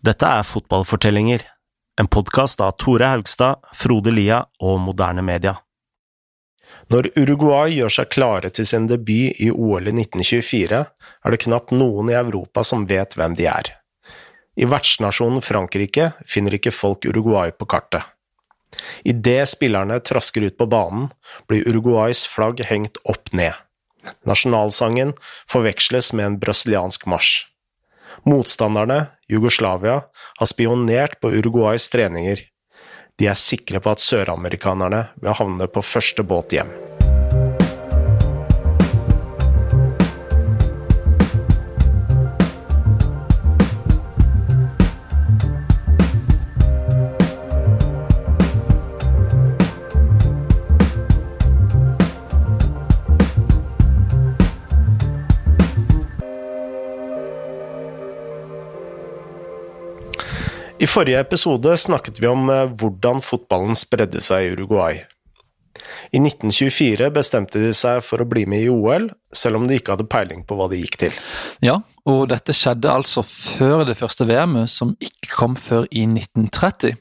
Dette er Fotballfortellinger, en podkast av Tore Haugstad, Frode Lia og Moderne Media. Når Uruguay gjør seg klare til sin debut i OL i 1924, er det knapt noen i Europa som vet hvem de er. I vertsnasjonen Frankrike finner ikke folk Uruguay på kartet. Idet spillerne trasker ut på banen, blir Uruguays flagg hengt opp ned. Nasjonalsangen forveksles med en brasiliansk marsj. Motstanderne, Jugoslavia, har spionert på Uruguays treninger. De er sikre på at søramerikanerne vil havne på første båt hjem. I forrige episode snakket vi om eh, hvordan fotballen spredde seg i Uruguay. I 1924 bestemte de seg for å bli med i OL, selv om de ikke hadde peiling på hva det gikk til. Ja, og dette skjedde altså før det første VM-et, som ikke kom før i 1930.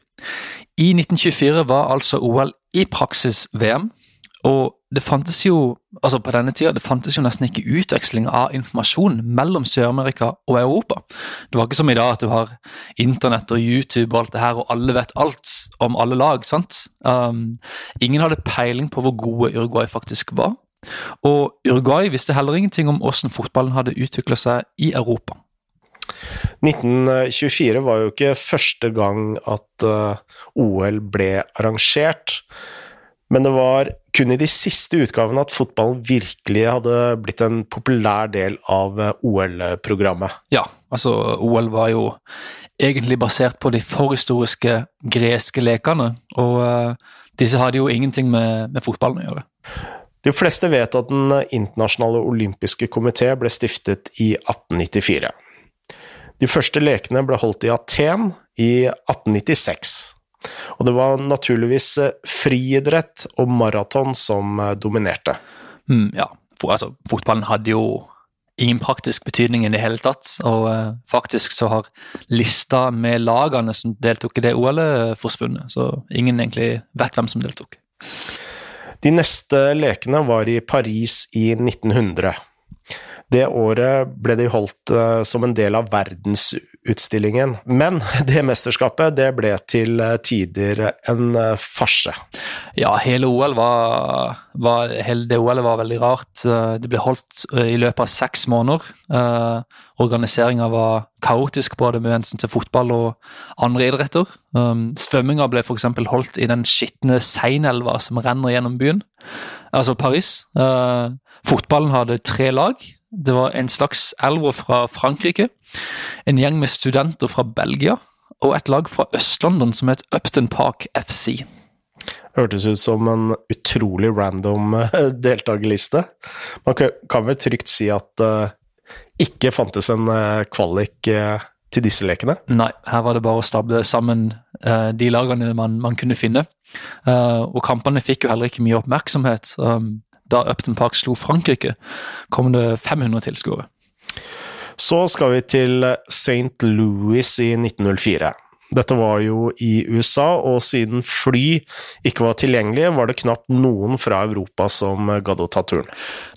I 1924 var altså OL i praksis VM, og det fantes jo altså på denne tida, det fantes jo nesten ikke utveksling av informasjon mellom Sør-Amerika og Europa. Det var ikke som i dag at du har internett og YouTube og alt det her, og alle vet alt om alle lag. sant? Um, ingen hadde peiling på hvor gode Uruguay faktisk var. Og Uruguay visste heller ingenting om hvordan fotballen hadde utvikla seg i Europa. 1924 var jo ikke første gang at uh, OL ble arrangert. Men det var kun i de siste utgavene at fotballen virkelig hadde blitt en populær del av eh, OL-programmet. Ja, altså OL var jo egentlig basert på de forhistoriske greske lekene, og uh, disse hadde jo ingenting med, med, fotballen å gjøre. De fleste vet at Den internasjonale olympiske komité ble stiftet i 1894. De første lekene ble holdt i Aten i 1896. Og det var naturligvis eh, friidrett og maraton som eh, dominerte. Mm, ja, For, altså, fotballen hadde jo ingen praktisk betydning i det hele tatt. Og uh, faktisk så har lista med lagene som deltok i det OL-et, forsvunnet. Så ingen egentlig vet hvem som deltok. De neste lekene var i Paris i 1900. Det året ble de holdt som en del av verdensutstillingen, men det mesterskapet det ble til uh, tider en uh, farse. Ja, hele OL var, var, hele OL var veldig rart. Det ble holdt i løpet av seks måneder. Organiseringa var kaotisk både med hensyn til fotball og andre idretter. Um, svømminga ble f.eks. holdt i den skitne Seinelva som renner gjennom byen, altså Paris. Fotballen hadde tre lag. Det var en slags elver fra Frankrike, en gjeng med studenter fra Belgia og et lag fra Øst-London som het Upton Park FC. Hørtes ut som en utrolig random eh, deltakerliste. Man kan vel trygt si at det uh, ikke fantes en uh, kvalik til disse lekene? Nei, her var det bare å stable sammen de lagene man, man kunne finne. og kampene fikk jo heller ikke mye oppmerksomhet. Um, da Upton Park slo Frankrike, kom det 500 tilskuere. Så skal vi til St. Louis i 1904. Dette var jo i USA, og siden fly ikke var tilgjengelige, var det knapt noen fra Europa som gadd å ta turen.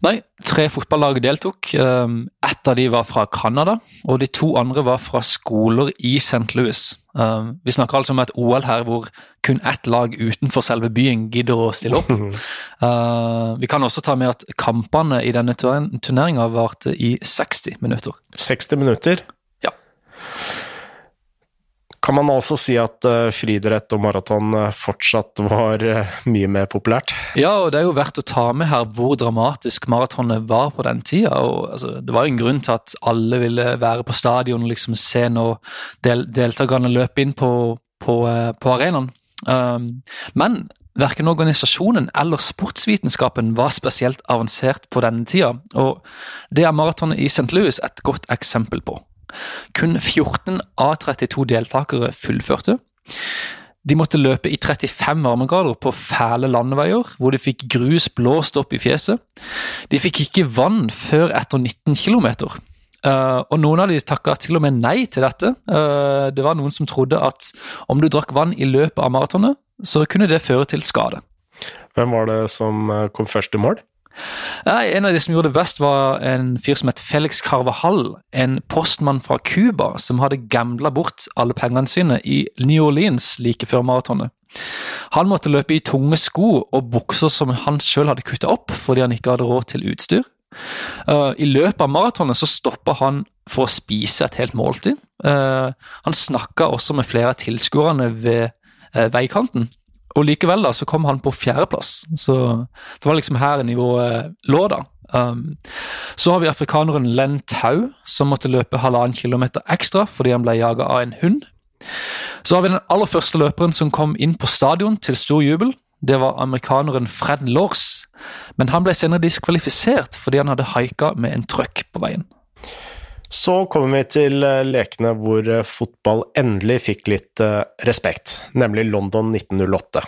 Nei, tre fotballag deltok. Ehm, ett av de var fra Canada, og de to andre var fra skoler i St. Louis. Ehm, vi snakker altså om et OL her hvor kun ett lag utenfor selve byen gidder å stille opp. Ehm, vi kan også ta med at kampene i denne turneringa varte i 60 minutter. 60 minutter? Kan man altså si at uh, friidrett og maraton uh, fortsatt var uh, mye mer populært? Ja, og det er jo verdt å ta med her hvor dramatisk maratonet var på den tida. Og, altså, det var jo en grunn til at alle ville være på stadion og liksom se når del deltakerne løp inn på, på, på arenaen. Um, men Verken organisasjonen eller sportsvitenskapen var spesielt avansert på denne tida, og det er maratonet i St. Louis et godt eksempel på. Kun 14 av 32 deltakere fullførte. De måtte løpe i 35 varmegrader på fæle landeveier, hvor de fikk grus blåst opp i fjeset. De fikk ikke vann før etter 19 km. Uh, og noen av de takka til og med nei til dette. Uh, det var noen som trodde at om du drakk vann i løpet av maratonet, så kunne det føre til skade. Hvem var det som kom først i mål? Nei, En av de som gjorde det best, var en fyr som het Felix Carvahall. En postmann fra Cuba som hadde gambla bort alle pengene sine i New Orleans like før maratonet. Han måtte løpe i tunge sko og bukser som han sjøl hadde kutta opp fordi han ikke hadde råd til utstyr. Uh, I løpet av maratonet så stoppa han for å spise et helt måltid. Uh, han snakka også med flere av tilskuerne ved uh, veikanten. Og likevel da, så kom han på fjerdeplass. Så det var liksom her nivået lå, da. Um, så har vi afrikaneren Len Tau, som måtte løpe halvannen kilometer ekstra fordi han ble jaga av en hund. Så har vi den aller første løperen som kom inn på stadion til stor jubel. Det var amerikaneren Fred Lors, men han ble senere diskvalifisert fordi han hadde haika med en trøkk på veien. Så kommer vi til eh, lekene hvor eh, fotball endelig fikk litt eh, respekt, nemlig London 1908.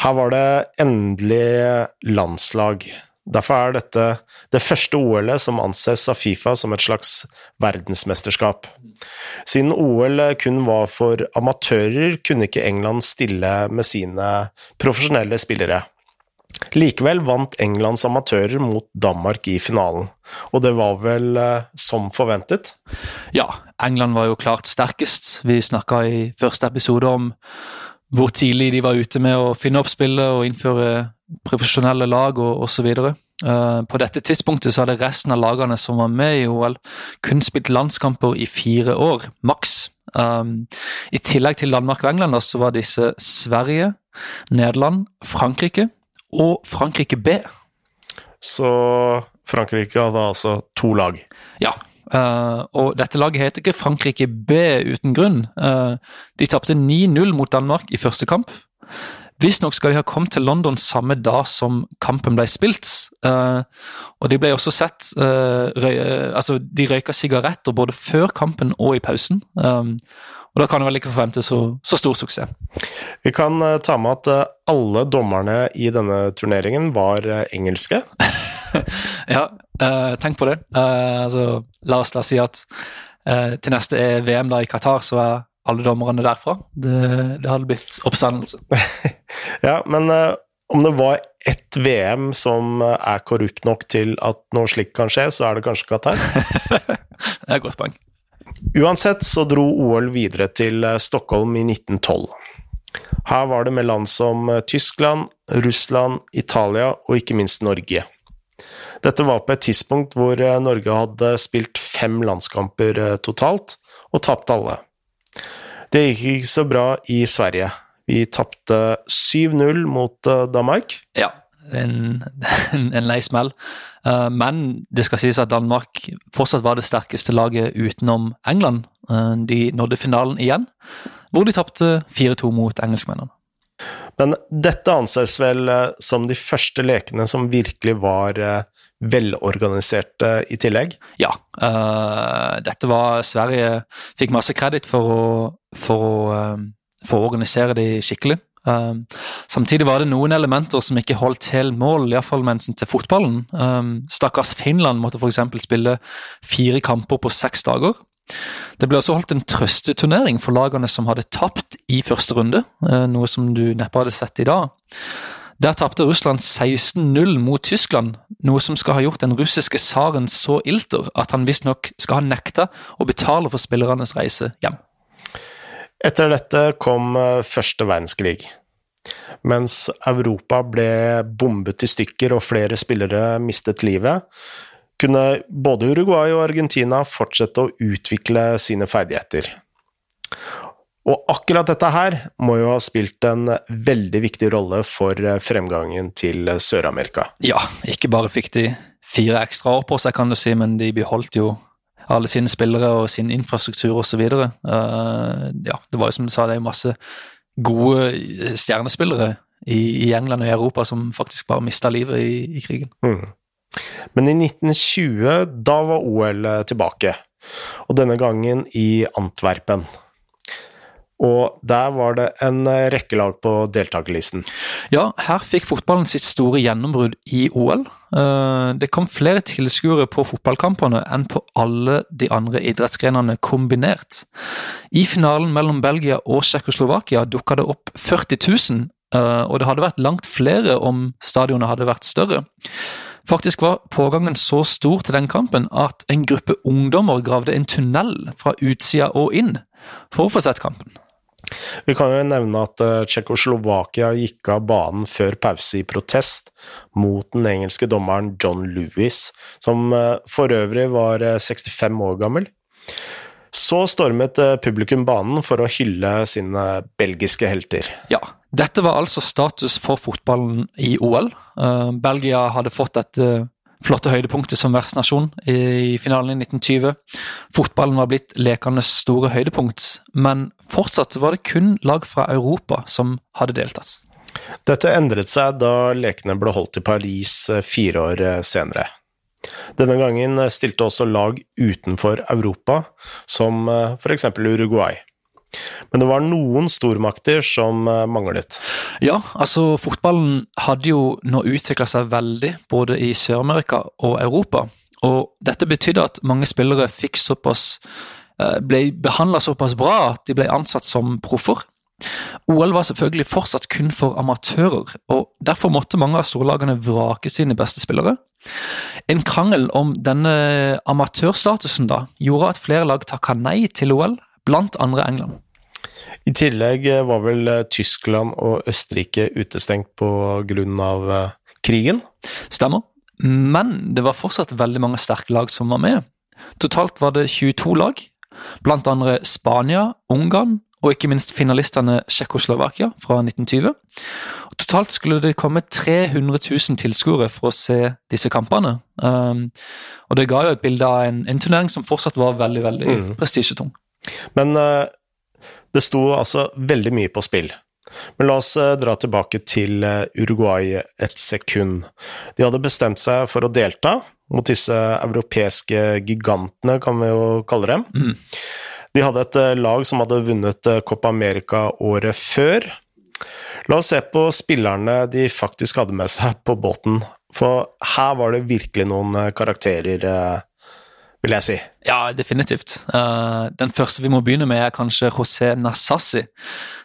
Her var det endelig landslag. Derfor er dette det første OL-et som anses av Fifa som et slags verdensmesterskap. Siden OL kun var for amatører, kunne ikke England stille med sine profesjonelle spillere. Likevel vant Englands amatører mot Danmark i finalen, og det var vel eh, som forventet? Ja, England var jo klart sterkest. Vi snakka i første episode om hvor tidlig de var ute med å finne opp spillet og innføre profesjonelle lag og osv. Uh, eh, på dette tidspunktet så hadde resten av lagene som var med i OL, kun spilt landskamper i fire år, maks. Um, I tillegg til Danmark og England så var disse Sverige, Nederland, Frankrike og Frankrike B. Så Frankrike hadde altså to lag? Ja. Uh, og dette laget heter ikke Frankrike B uten grunn. Uh, de tapte 9-0 mot Danmark i første kamp. Visstnok skal de ha kommet til London samme dag som kampen ble spilt. Uh, og de ble også sett røy, Altså, de røyka sigaretter både før kampen og i pausen. Um, og da kan du vel ikke forvente så, så, stor suksess. Vi kan uh, ta med at uh, alle dommerne i denne turneringen var uh, engelske. ja, tenk på det. Altså, la oss da si at til neste er VM da i Qatar, så er alle dommerne derfra. Det, det hadde blitt oppstandelse. ja, men om det var ett VM som er korrupt nok til at noe slikt kan skje, så er det kanskje Qatar? det er et godt poeng. Uansett så dro OL videre til eh, Stockholm i 1912. Her var det med land som eh, Tyskland, Russland, Italia og ikke minst Norge. Dette var på et tidspunkt hvor eh, Norge hadde spilt fem landskamper totalt, og tapt alle. Det gikk ikke så bra i Sverige. Vi tapte 7-0 mot Danmark. Ja, en, en, en lei smell. Uh, men det skal sies at Danmark fortsatt var det sterkeste laget utenom England. Uh, de nådde finalen igjen, hvor de tapte 4-2 mot engelskmennene. Men dette anses vel uh, som de første lekene som virkelig var velorganiserte i tillegg? Ja. dette var Sverige fikk masse kreditt for å, for å, for å organisere de skikkelig. Um, samtidig var det noen elementer som ikke holdt til mål, iallfall med hensyn til fotballen. Um, stakkars Finland måtte f.eks. spille fire kamper på seks dager. Det ble også holdt en trøsteturnering for lagene som hadde tapt i første runde, uh, noe som du neppe hadde sett i dag. Der tapte Russland 16-0 mot Tyskland, noe som skal ha gjort den russiske tsaren så ilter at han visstnok skal ha nekta å betale for spillernes reise hjem. Etter dette kom uh, første verdenskrig. Mens Europa ble bombet i stykker og flere spillere mistet livet, kunne både Uruguay og Argentina fortsette å utvikle sine ferdigheter. Og akkurat dette her må jo ha spilt en veldig viktig rolle for fremgangen til Sør-Amerika. Ja, ikke bare fikk de fire ekstra år på seg, kan du si, men de beholdt jo alle sine spillere og sin infrastruktur osv. Uh, ja, det var jo som du sa, det er masse gode stjernespillere i, i, England og i Europa som faktisk bare mista livet i, i krigen. Mm. Men i 1920, da var OL tilbake, og denne gangen i Antwerpen. Og der var det en eh, rekke lag på deltakerlisten. Ja, her fikk fotballen sitt store gjennombrudd i OL. Eh, det kom flere tilskuere på fotballkampene enn på alle de andre idrettsgrenene kombinert. I finalen mellom Belgia og Tsjekkoslovakia dukka det opp 40 000, eh, og det hadde vært langt flere om stadionet hadde vært større. Faktisk var pågangen så stor til den kampen at en gruppe ungdommer gravde en tunnel fra utsida og inn for å få sett kampen. Vi kan jo nevne at uh, Tsjekkoslovakia gikk av banen før pause i protest mot den engelske dommeren John Lewis, som uh, for øvrig var uh, 65 år gammel. Så stormet publikum banen for å hylle sine belgiske helter. Ja, dette var altså status for fotballen i OL. Belgia hadde fått et flotte høydepunktet som vertsnasjon i finalen i 1920. Fotballen var blitt lekenes store høydepunkt, men fortsatt var det kun lag fra Europa som hadde deltatt. Dette endret seg da lekene ble holdt i Paris eh, fire år eh, senere. Denne gangen stilte også lag utenfor Europa, som for f.eks. Uruguay. Men det var noen stormakter som eh, manglet. Ja, altså fotballen hadde jo nå utvikla seg veldig, både i Sør-Amerika og Europa. Og dette betydde at mange spillere fikk såpass eh, ble behandla såpass bra at de ble ansatt som proffer. OL var selvfølgelig fortsatt kun for amatører, og derfor måtte mange av storlagene vrake sine beste spillere. En krangel om denne amatørstatusen da, gjorde at flere lag takka nei til OL, blant andre England. I tillegg eh, var vel eh, Tyskland og Østerrike utestengt av eh, krigen? Stemmer. Men det var fortsatt veldig mange sterke lag som var med. Totalt var det 22 lag, blant andre Spania, Ungarn og ikke minst finalistene Tsjekkoslovakia fra 1920. Totalt skulle det komme 300 000 tilskuere for å se disse kampene. Um, og det ga jo et bilde av en, en turnering som fortsatt var veldig veldig mm. prestisjetung. Men uh, det sto altså veldig mye på spill. Men la oss eh, dra tilbake til eh, Uruguay et sekund. De hadde bestemt seg for å delta mot disse europeiske gigantene, kan vi jo kalle dem. Mm. De hadde et eh, lag som hadde vunnet Copa America året før. La oss se på spillerne de faktisk hadde med seg på båten, for her var det virkelig noen karakterer vil jeg si. Ja, definitivt. Uh, den første vi må begynne med, er kanskje José Nassassi.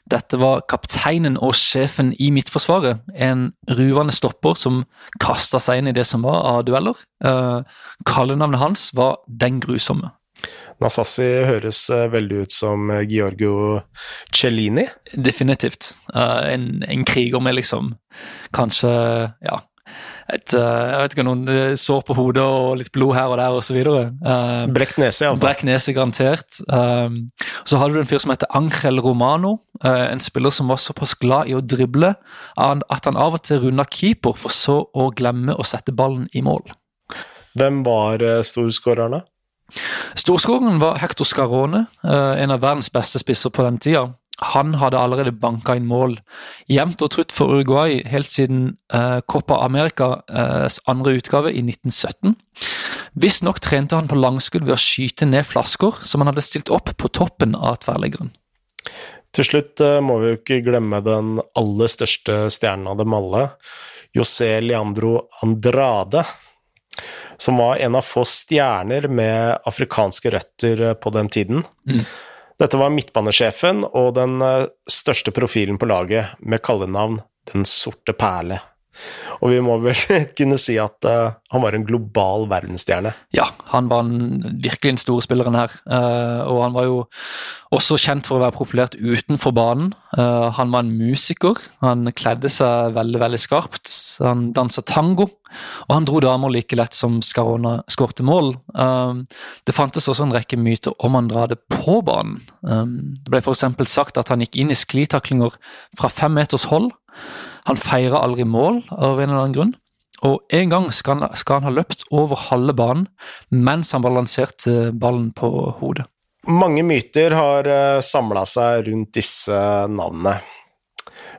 Dette var kapteinen og sjefen i Midtforsvaret. En ruvende stopper som kasta seg inn i det som var av dueller. Uh, kallenavnet hans var Den grusomme. Nassassi høres uh, veldig ut som Giorgio Cellini. Definitivt. En, en kriger med liksom kanskje ja, et, eh, jeg vet ikke, noen eh, sår på hodet og litt blod her og der osv. Uh, brekt nese, iallfall. Brekt nese, garantert. Um, så hadde du en fyr som heter Angel Romano. Uh, en spiller som var såpass glad i å drible at han av og til runda keeper, for så å glemme å sette ballen i mål. Hvem var uh, storskårerne? Storskåreren var Hector Scarone, en av verdens beste spisser på den tida. Han hadde allerede banka inn mål jevnt og trutt for Uruguay helt siden uh, Copa Americas andre utgave i 1917. Visstnok trente han på langskudd ved å skyte ned flasker som han hadde stilt opp på toppen av tverrliggeren. Til slutt uh, må vi jo ikke glemme den aller største stjernen av dem alle, José Leandro Andrade, som var en av få stjerner med afrikanske røtter på den tiden. Mm. Dette var midtbanesjefen og den eh, største profilen på laget, med kallenavn Den sorte perle. Og vi må vel kunne si at uh, han var en global verdensstjerne. Ja, han var en, virkelig den store spilleren her. Uh, og han var jo også kjent for å være profilert utenfor banen. Uh, han var en musiker. Han kledde seg veldig veldig skarpt. Han dansa tango. Og han dro damer like lett som Scarona skårte mål. det fantes også en rekke myter om han dra det på banen. det ble f.eks. sagt at han gikk inn i sklitaklinger fra fem meters hold. Han feirer aldri mål av en eller annen grunn. Og en gang skal han, skal han ha løpt over halve banen mens han balanserte ballen på hodet. Mange myter har eh, samla seg rundt disse navnene.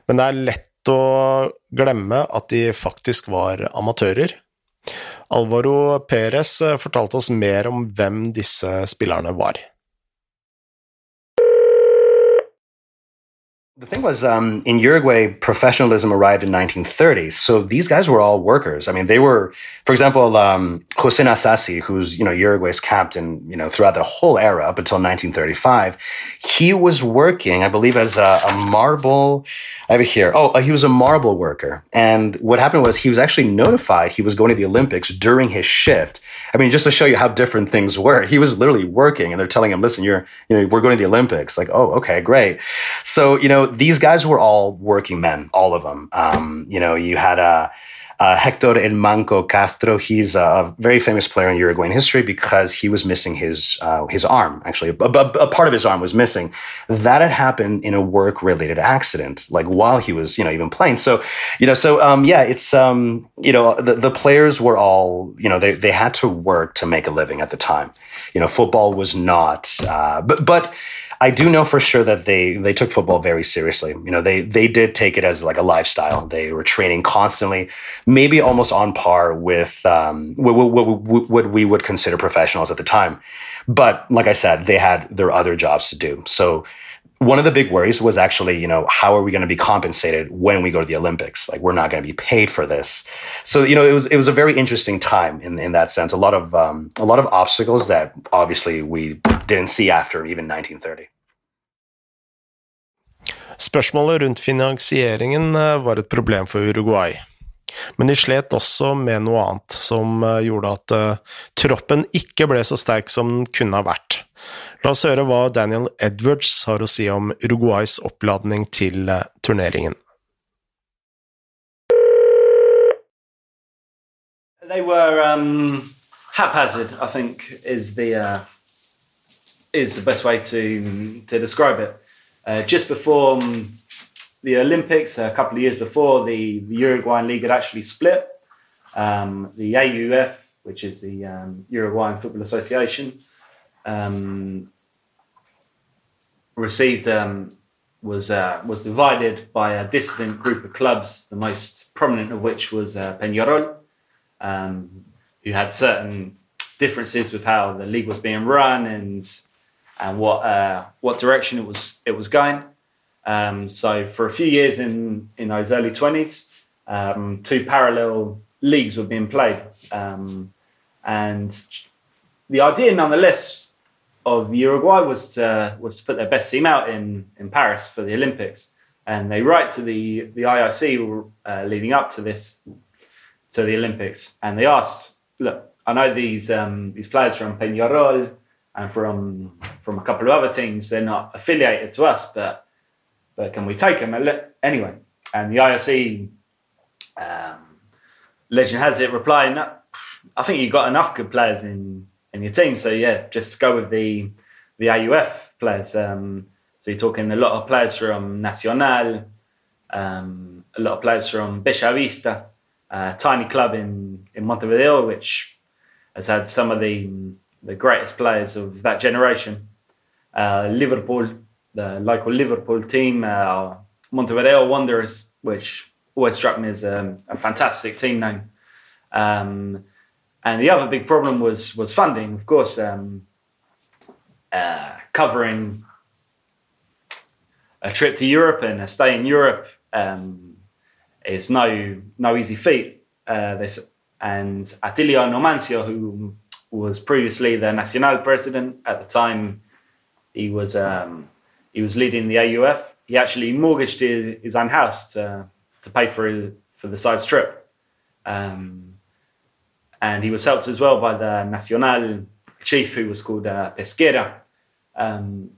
Men det er lett å glemme at de faktisk var amatører. Alvaro Perez eh, fortalte oss mer om hvem disse spillerne var. The thing was, um, in Uruguay, professionalism arrived in 1930s. So these guys were all workers. I mean, they were, for example, um, Jose Nasasi, who's you know Uruguay's captain, you know, throughout the whole era up until 1935, he was working, I believe, as a, a marble. I have it here. Oh, uh, he was a marble worker. And what happened was he was actually notified he was going to the Olympics during his shift. I mean, just to show you how different things were, he was literally working, and they're telling him, "Listen, you're, you know, we're going to the Olympics." Like, oh, okay, great. So, you know, these guys were all working men, all of them. Um, you know, you had a. Uh, Hector El Manco Castro, he's a very famous player in Uruguayan history because he was missing his uh, his arm. Actually, a, a, a, part of his arm was missing. That had happened in a work related accident, like while he was, you know, even playing. So, you know, so um, yeah, it's um, you know, the, the players were all, you know, they they had to work to make a living at the time. You know, football was not, uh, but but I do know for sure that they they took football very seriously. You know, they they did take it as like a lifestyle. They were training constantly, maybe almost on par with um, what, what, what we would consider professionals at the time. But like I said, they had their other jobs to do. So one of the big worries was actually, you know, how are we going to be compensated when we go to the Olympics? Like, we're not going to be paid for this. So, you know, it was it was a very interesting time in in that sense. A lot of um, a lot of obstacles that obviously we didn't see after even 1930. Spørsmålet rundt finansieringen eh, var et problem for Uruguay. Men de slet også med noe annet, som eh, gjorde at uh, troppen ikke ble så sterk som den kunne ha vært. La oss høre hva Daniel Edwards har å si om Uruguays oppladning til uh, turneringen. They were um, haphazard, I think, is the uh, is the best way to to describe it. Uh, just before um, the Olympics, a couple of years before, the, the Uruguayan League had actually split. Um, the AUF, which is the um, Uruguayan Football Association, um, received um, was uh, was divided by a dissident group of clubs, the most prominent of which was uh, Peñarol, um, who had certain differences with how the league was being run and and what uh, what direction it was it was going. Um, so for a few years in in those early twenties, um, two parallel leagues were being played, um, and the idea, nonetheless, of Uruguay was to was to put their best team out in in Paris for the Olympics, and they write to the the IOC uh, leading up to this to the Olympics, and they asked, look, I know these um, these players from Peñarol and from from a couple of other teams. They're not affiliated to us, but but can we take them anyway? And the IOC um, legend has it replying, I think you've got enough good players in in your team, so yeah, just go with the the AUF players. Um, so you're talking a lot of players from Nacional, um, a lot of players from Bellavista, a tiny club in in Montevideo, which has had some of the the greatest players of that generation. Uh, Liverpool, the local Liverpool team, uh, Montevideo Wanderers, which always struck me as a, a fantastic team name. Um, and the other big problem was was funding, of course, um, uh, covering a trip to Europe and a stay in Europe um, is no no easy feat. Uh, this, and Attilio Numancio, who was previously the Nacional president. At the time, he was um, he was leading the AUF. He actually mortgaged his, his own house to, to pay for his, for the side's trip, um, and he was helped as well by the Nacional chief, who was called uh, Pesquera. Um,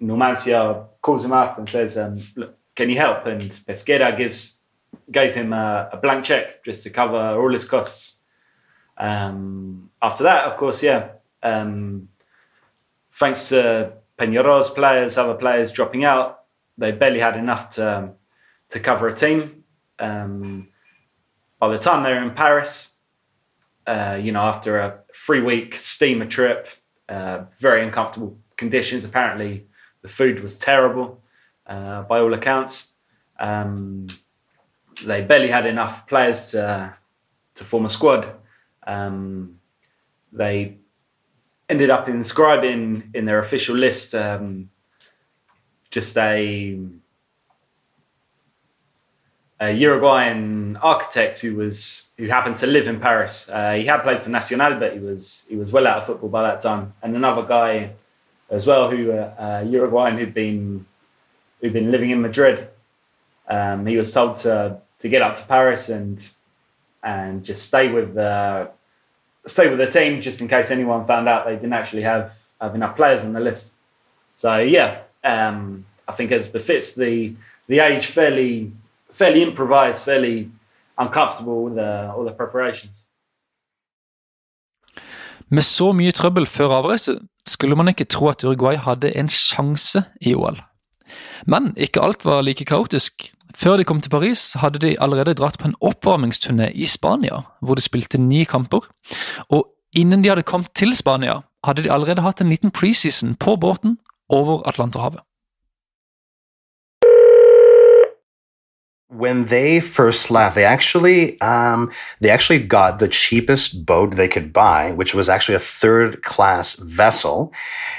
Numancia calls him up and says, um, "Look, can you help?" And Pesquera gives gave him a, a blank check just to cover all his costs. Um, after that, of course, yeah, um, thanks to Peñarol's players, other players dropping out, they barely had enough to to cover a team. Um, by the time they were in Paris, uh, you know, after a three week steamer trip, uh, very uncomfortable conditions. Apparently, the food was terrible uh, by all accounts. Um, they barely had enough players to to form a squad. Um, they ended up inscribing in their official list um, just a a Uruguayan architect who was who happened to live in Paris. Uh, he had played for Nacional, but he was he was well out of football by that time. And another guy as well, who uh, Uruguayan who'd been who'd been living in Madrid. Um, he was told to to get up to Paris and and just stay with the stay with the team just in case anyone found out they didn't actually have have enough players on the list. So yeah, um, I think as befits the the age, fairly fairly improvised, fairly uncomfortable with the, all the preparations. Med så mye trøbbel før avreise skulle man ikke tro at Uruguay hadde en sjanse i OL. Men ikke alt var like kaotisk. Før de kom til Paris, hadde de allerede dratt på en oppvarmingsturné i Spania, hvor de spilte ni kamper. Og innen de hadde kommet til Spania, hadde de allerede hatt en liten preseason på båten over Atlanterhavet. When they first left, they actually um, they actually got the cheapest boat they could buy, which was actually a third class vessel.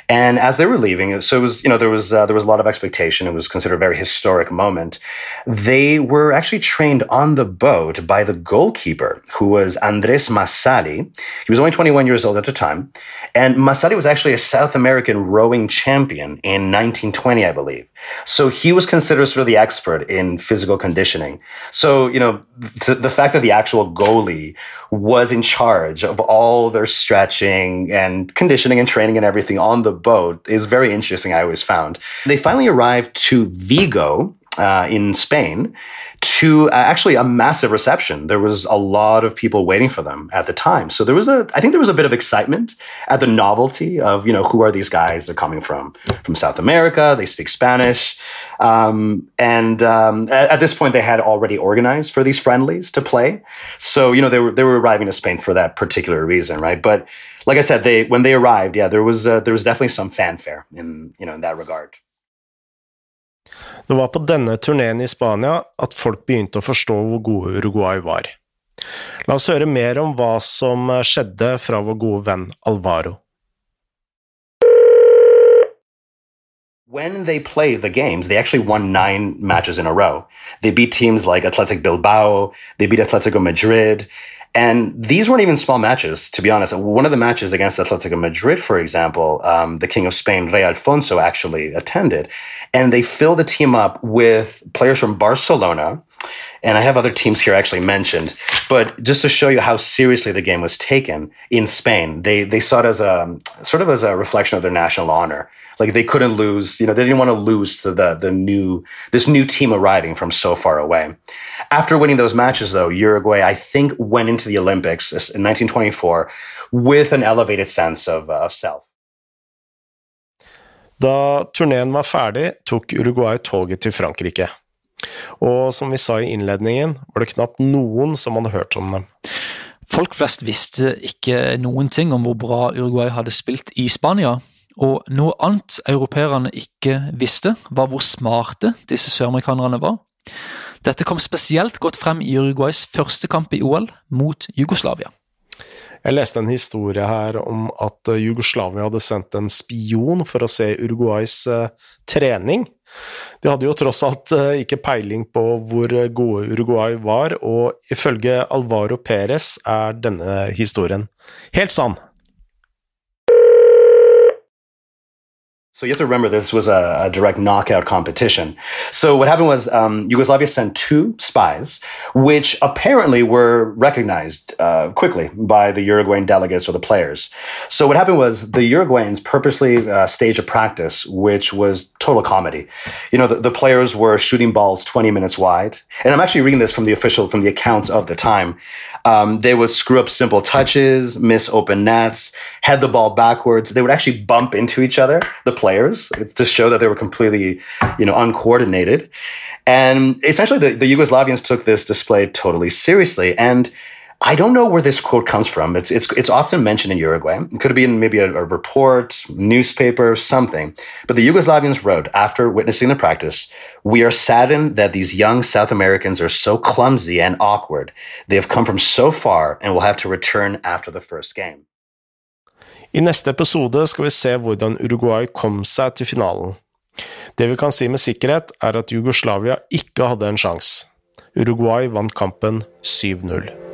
And as they were leaving, so it was you know there was uh, there was a lot of expectation. It was considered a very historic moment. They were actually trained on the boat by the goalkeeper, who was Andres Massali. He was only 21 years old at the time, and Massali was actually a South American rowing champion in 1920, I believe. So he was considered sort of the expert in physical conditioning conditioning. So, you know, th- the fact that the actual goalie was in charge of all their stretching and conditioning and training and everything on the boat is very interesting, I always found. They finally arrived to Vigo uh, in Spain to uh, actually a massive reception. There was a lot of people waiting for them at the time. So there was a, I think there was a bit of excitement at the novelty of, you know, who are these guys? They're coming from from South America. They speak Spanish, um, and um, at, at, this point they had already organized for these friendlies to play. So you know they were they were arriving to Spain for that particular reason, right? But like I said, they when they arrived, yeah, there was uh, there was definitely some fanfare in you know in that regard. Det var på denne turneen i Spania at folk begynte å forstå hvor gode Uruguay var. La oss høre mer om hva som skjedde fra vår gode venn Alvaro. When they play the games, they actually won nine matches in a row. They beat teams like Athletic Bilbao, they beat Atletico Madrid, and these weren't even small matches, to be honest. One of the matches against Atletico Madrid, for example, um, the King of Spain, Rey Alfonso, actually attended. And they filled the team up with players from Barcelona. And I have other teams here actually mentioned. But just to show you how seriously the game was taken in Spain, they, they saw it as a sort of as a reflection of their national honor. Like they couldn't lose, you know, they didn't want to lose to the, the new, this new team arriving from so far away. After winning those matches, though, Uruguay, I think, went into the Olympics in 1924 with an elevated sense of, uh, of self. Da turneen var ferdig, tok Uruguay toget til Frankrike. Og som vi sa i innledningen, var det knapt noen som hadde hørt om dem. Folk flest visste ikke noen ting om hvor bra Uruguay hadde spilt i Spania, og noe annet europeerne ikke visste, var hvor smarte disse søramerikanerne var. Dette kom spesielt godt frem i Uruguays første kamp i OL mot Jugoslavia. Jeg leste en historie her om at eh, Jugoslavia hadde sendt en spion for å se Uruguays uh, trening. De hadde jo tross alt uh, ikke peiling på hvor gode Uruguay var, og ifølge Alvaro Perez er denne historien helt sann. So you have to remember this was a, a direct knockout competition. So what happened was um, Yugoslavia sent two spies, which apparently were recognized uh, quickly by the Uruguayan delegates or the players. So what happened was the Uruguayans purposely uh, staged a practice, which was total comedy. You know, the, the players were shooting balls 20 minutes wide, and I'm actually reading this from the official from the accounts of the time. Um, they would screw up simple touches, miss open nets, head the ball backwards. They would actually bump into each other, the players, to show that they were completely, you know, uncoordinated. And essentially, the, the Yugoslavians took this display totally seriously. And I don't know where this quote comes from. It's it's it's often mentioned in Uruguay. It could have been maybe a, a, report, newspaper, something. But the Yugoslavians wrote after witnessing the practice, "We are saddened that these young South Americans are so clumsy and awkward. They have come from so far and will have to return after the first game." I neste episode skal vi se hvordan Uruguay kom seg til finalen. Det vi kan si med sikkerhet, er at Jugoslavia ikke hadde en sjanse. Uruguay vant kampen 7-0.